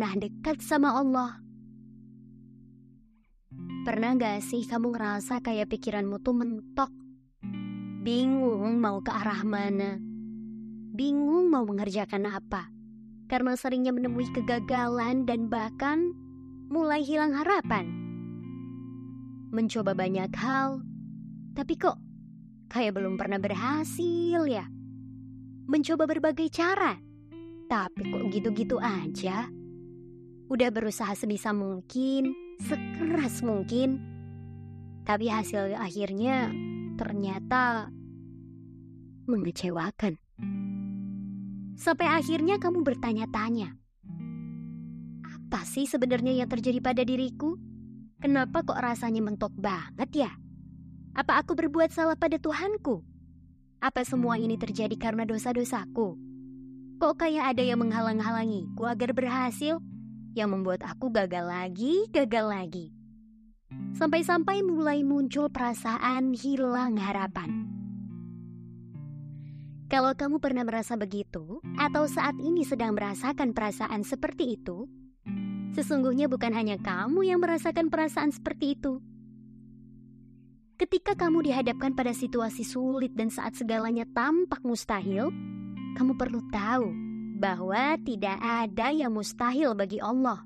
pernah dekat sama Allah. Pernah gak sih kamu ngerasa kayak pikiranmu tuh mentok? Bingung mau ke arah mana? Bingung mau mengerjakan apa? Karena seringnya menemui kegagalan dan bahkan mulai hilang harapan. Mencoba banyak hal, tapi kok kayak belum pernah berhasil ya? Mencoba berbagai cara, tapi kok gitu-gitu aja? Udah berusaha sebisa mungkin, sekeras mungkin. Tapi hasil akhirnya ternyata mengecewakan. Sampai akhirnya kamu bertanya-tanya, apa sih sebenarnya yang terjadi pada diriku? Kenapa kok rasanya mentok banget ya? Apa aku berbuat salah pada Tuhanku? Apa semua ini terjadi karena dosa-dosaku? Kok kayak ada yang menghalang-halangiku agar berhasil? Yang membuat aku gagal lagi, gagal lagi. Sampai-sampai mulai muncul perasaan hilang harapan. Kalau kamu pernah merasa begitu, atau saat ini sedang merasakan perasaan seperti itu, sesungguhnya bukan hanya kamu yang merasakan perasaan seperti itu. Ketika kamu dihadapkan pada situasi sulit dan saat segalanya tampak mustahil, kamu perlu tahu bahwa tidak ada yang mustahil bagi Allah.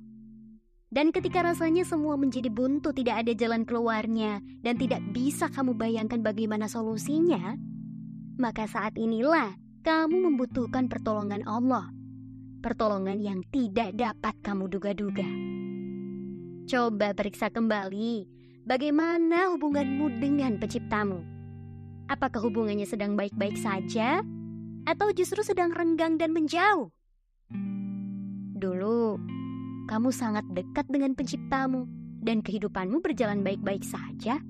Dan ketika rasanya semua menjadi buntu, tidak ada jalan keluarnya, dan tidak bisa kamu bayangkan bagaimana solusinya, maka saat inilah kamu membutuhkan pertolongan Allah. Pertolongan yang tidak dapat kamu duga-duga. Coba periksa kembali bagaimana hubunganmu dengan penciptamu. Apakah hubungannya sedang baik-baik saja atau justru sedang renggang dan menjauh? Dulu, kamu sangat dekat dengan penciptamu dan kehidupanmu berjalan baik-baik saja.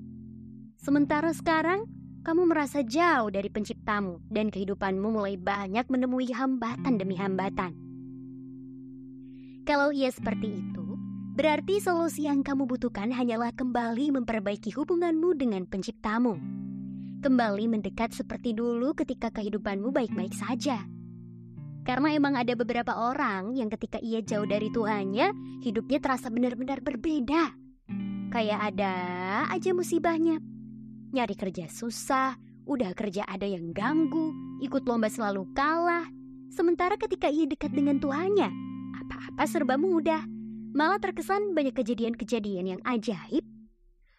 Sementara sekarang, kamu merasa jauh dari penciptamu dan kehidupanmu mulai banyak menemui hambatan demi hambatan. Kalau ia seperti itu, berarti solusi yang kamu butuhkan hanyalah kembali memperbaiki hubunganmu dengan penciptamu kembali mendekat seperti dulu ketika kehidupanmu baik-baik saja. Karena emang ada beberapa orang yang ketika ia jauh dari Tuhannya, hidupnya terasa benar-benar berbeda. Kayak ada aja musibahnya. Nyari kerja susah, udah kerja ada yang ganggu, ikut lomba selalu kalah. Sementara ketika ia dekat dengan Tuhannya, apa-apa serba mudah. Malah terkesan banyak kejadian-kejadian yang ajaib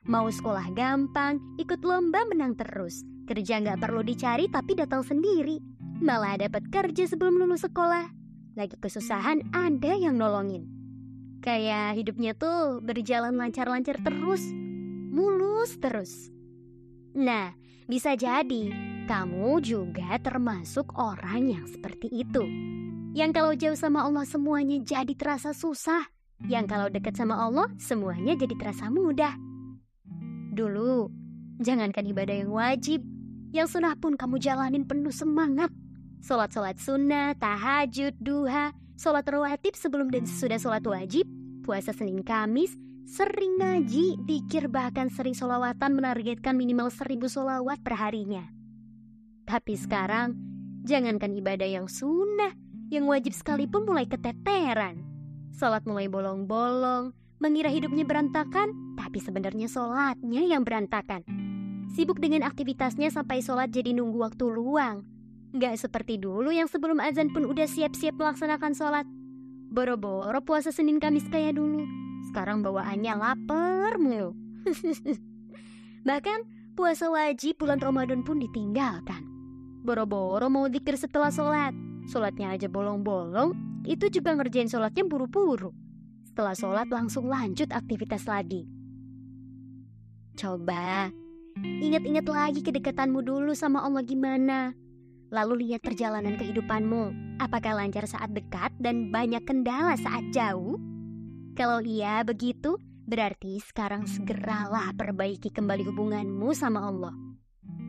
Mau sekolah gampang, ikut lomba menang terus. Kerja nggak perlu dicari tapi datang sendiri. Malah dapat kerja sebelum lulus sekolah. Lagi kesusahan ada yang nolongin. Kayak hidupnya tuh berjalan lancar-lancar terus. Mulus terus. Nah, bisa jadi kamu juga termasuk orang yang seperti itu. Yang kalau jauh sama Allah semuanya jadi terasa susah. Yang kalau dekat sama Allah semuanya jadi terasa mudah. Dulu, jangankan ibadah yang wajib, yang sunnah pun kamu jalanin penuh semangat. Sholat-sholat sunnah, tahajud, duha, sholat rawatib sebelum dan sesudah sholat wajib, puasa Senin Kamis, sering ngaji, dikir bahkan sering sholawatan menargetkan minimal seribu sholawat perharinya. Tapi sekarang, jangankan ibadah yang sunnah, yang wajib sekalipun mulai keteteran. Sholat mulai bolong-bolong, mengira hidupnya berantakan, tapi sebenarnya sholatnya yang berantakan. Sibuk dengan aktivitasnya sampai sholat jadi nunggu waktu luang. Gak seperti dulu yang sebelum azan pun udah siap-siap melaksanakan sholat. Boro-boro puasa Senin Kamis kayak dulu. Sekarang bawaannya lapar mulu. Bahkan puasa wajib bulan Ramadan pun ditinggalkan. Boro-boro mau dikir setelah sholat. Sholatnya aja bolong-bolong, itu juga ngerjain sholatnya buru-buru. Setelah sholat langsung lanjut aktivitas lagi. Coba ingat-ingat lagi kedekatanmu dulu sama Allah gimana. Lalu lihat perjalanan kehidupanmu. Apakah lancar saat dekat dan banyak kendala saat jauh? Kalau iya begitu, berarti sekarang segeralah perbaiki kembali hubunganmu sama Allah.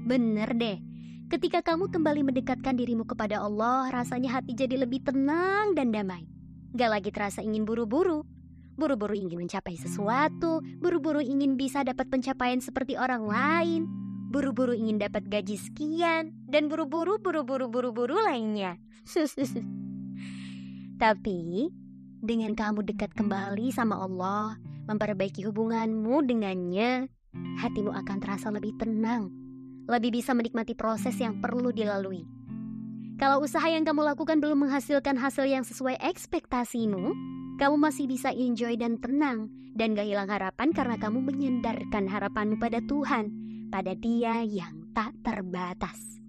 Bener deh, ketika kamu kembali mendekatkan dirimu kepada Allah, rasanya hati jadi lebih tenang dan damai. Gak lagi terasa ingin buru-buru, buru-buru ingin mencapai sesuatu, buru-buru ingin bisa dapat pencapaian seperti orang lain, buru-buru ingin dapat gaji sekian, dan buru-buru buru-buru buru-buru lainnya. Tapi Dengan kamu dekat kembali sama Allah, memperbaiki hubunganmu dengannya, hatimu akan terasa lebih tenang, lebih bisa menikmati proses yang perlu dilalui. Kalau usaha yang kamu lakukan belum menghasilkan hasil yang sesuai ekspektasimu, kamu masih bisa enjoy dan tenang dan gak hilang harapan karena kamu menyandarkan harapanmu pada Tuhan, pada Dia yang tak terbatas.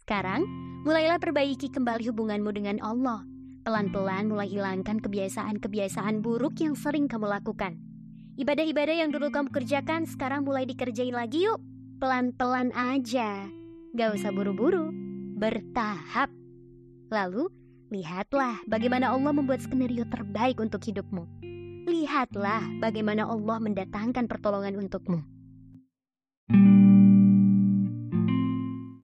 Sekarang, mulailah perbaiki kembali hubunganmu dengan Allah Pelan-pelan mulai hilangkan kebiasaan-kebiasaan buruk yang sering kamu lakukan. Ibadah-ibadah yang dulu kamu kerjakan sekarang mulai dikerjain lagi yuk. Pelan-pelan aja. Gak usah buru-buru. Bertahap. Lalu, lihatlah bagaimana Allah membuat skenario terbaik untuk hidupmu. Lihatlah bagaimana Allah mendatangkan pertolongan untukmu. thank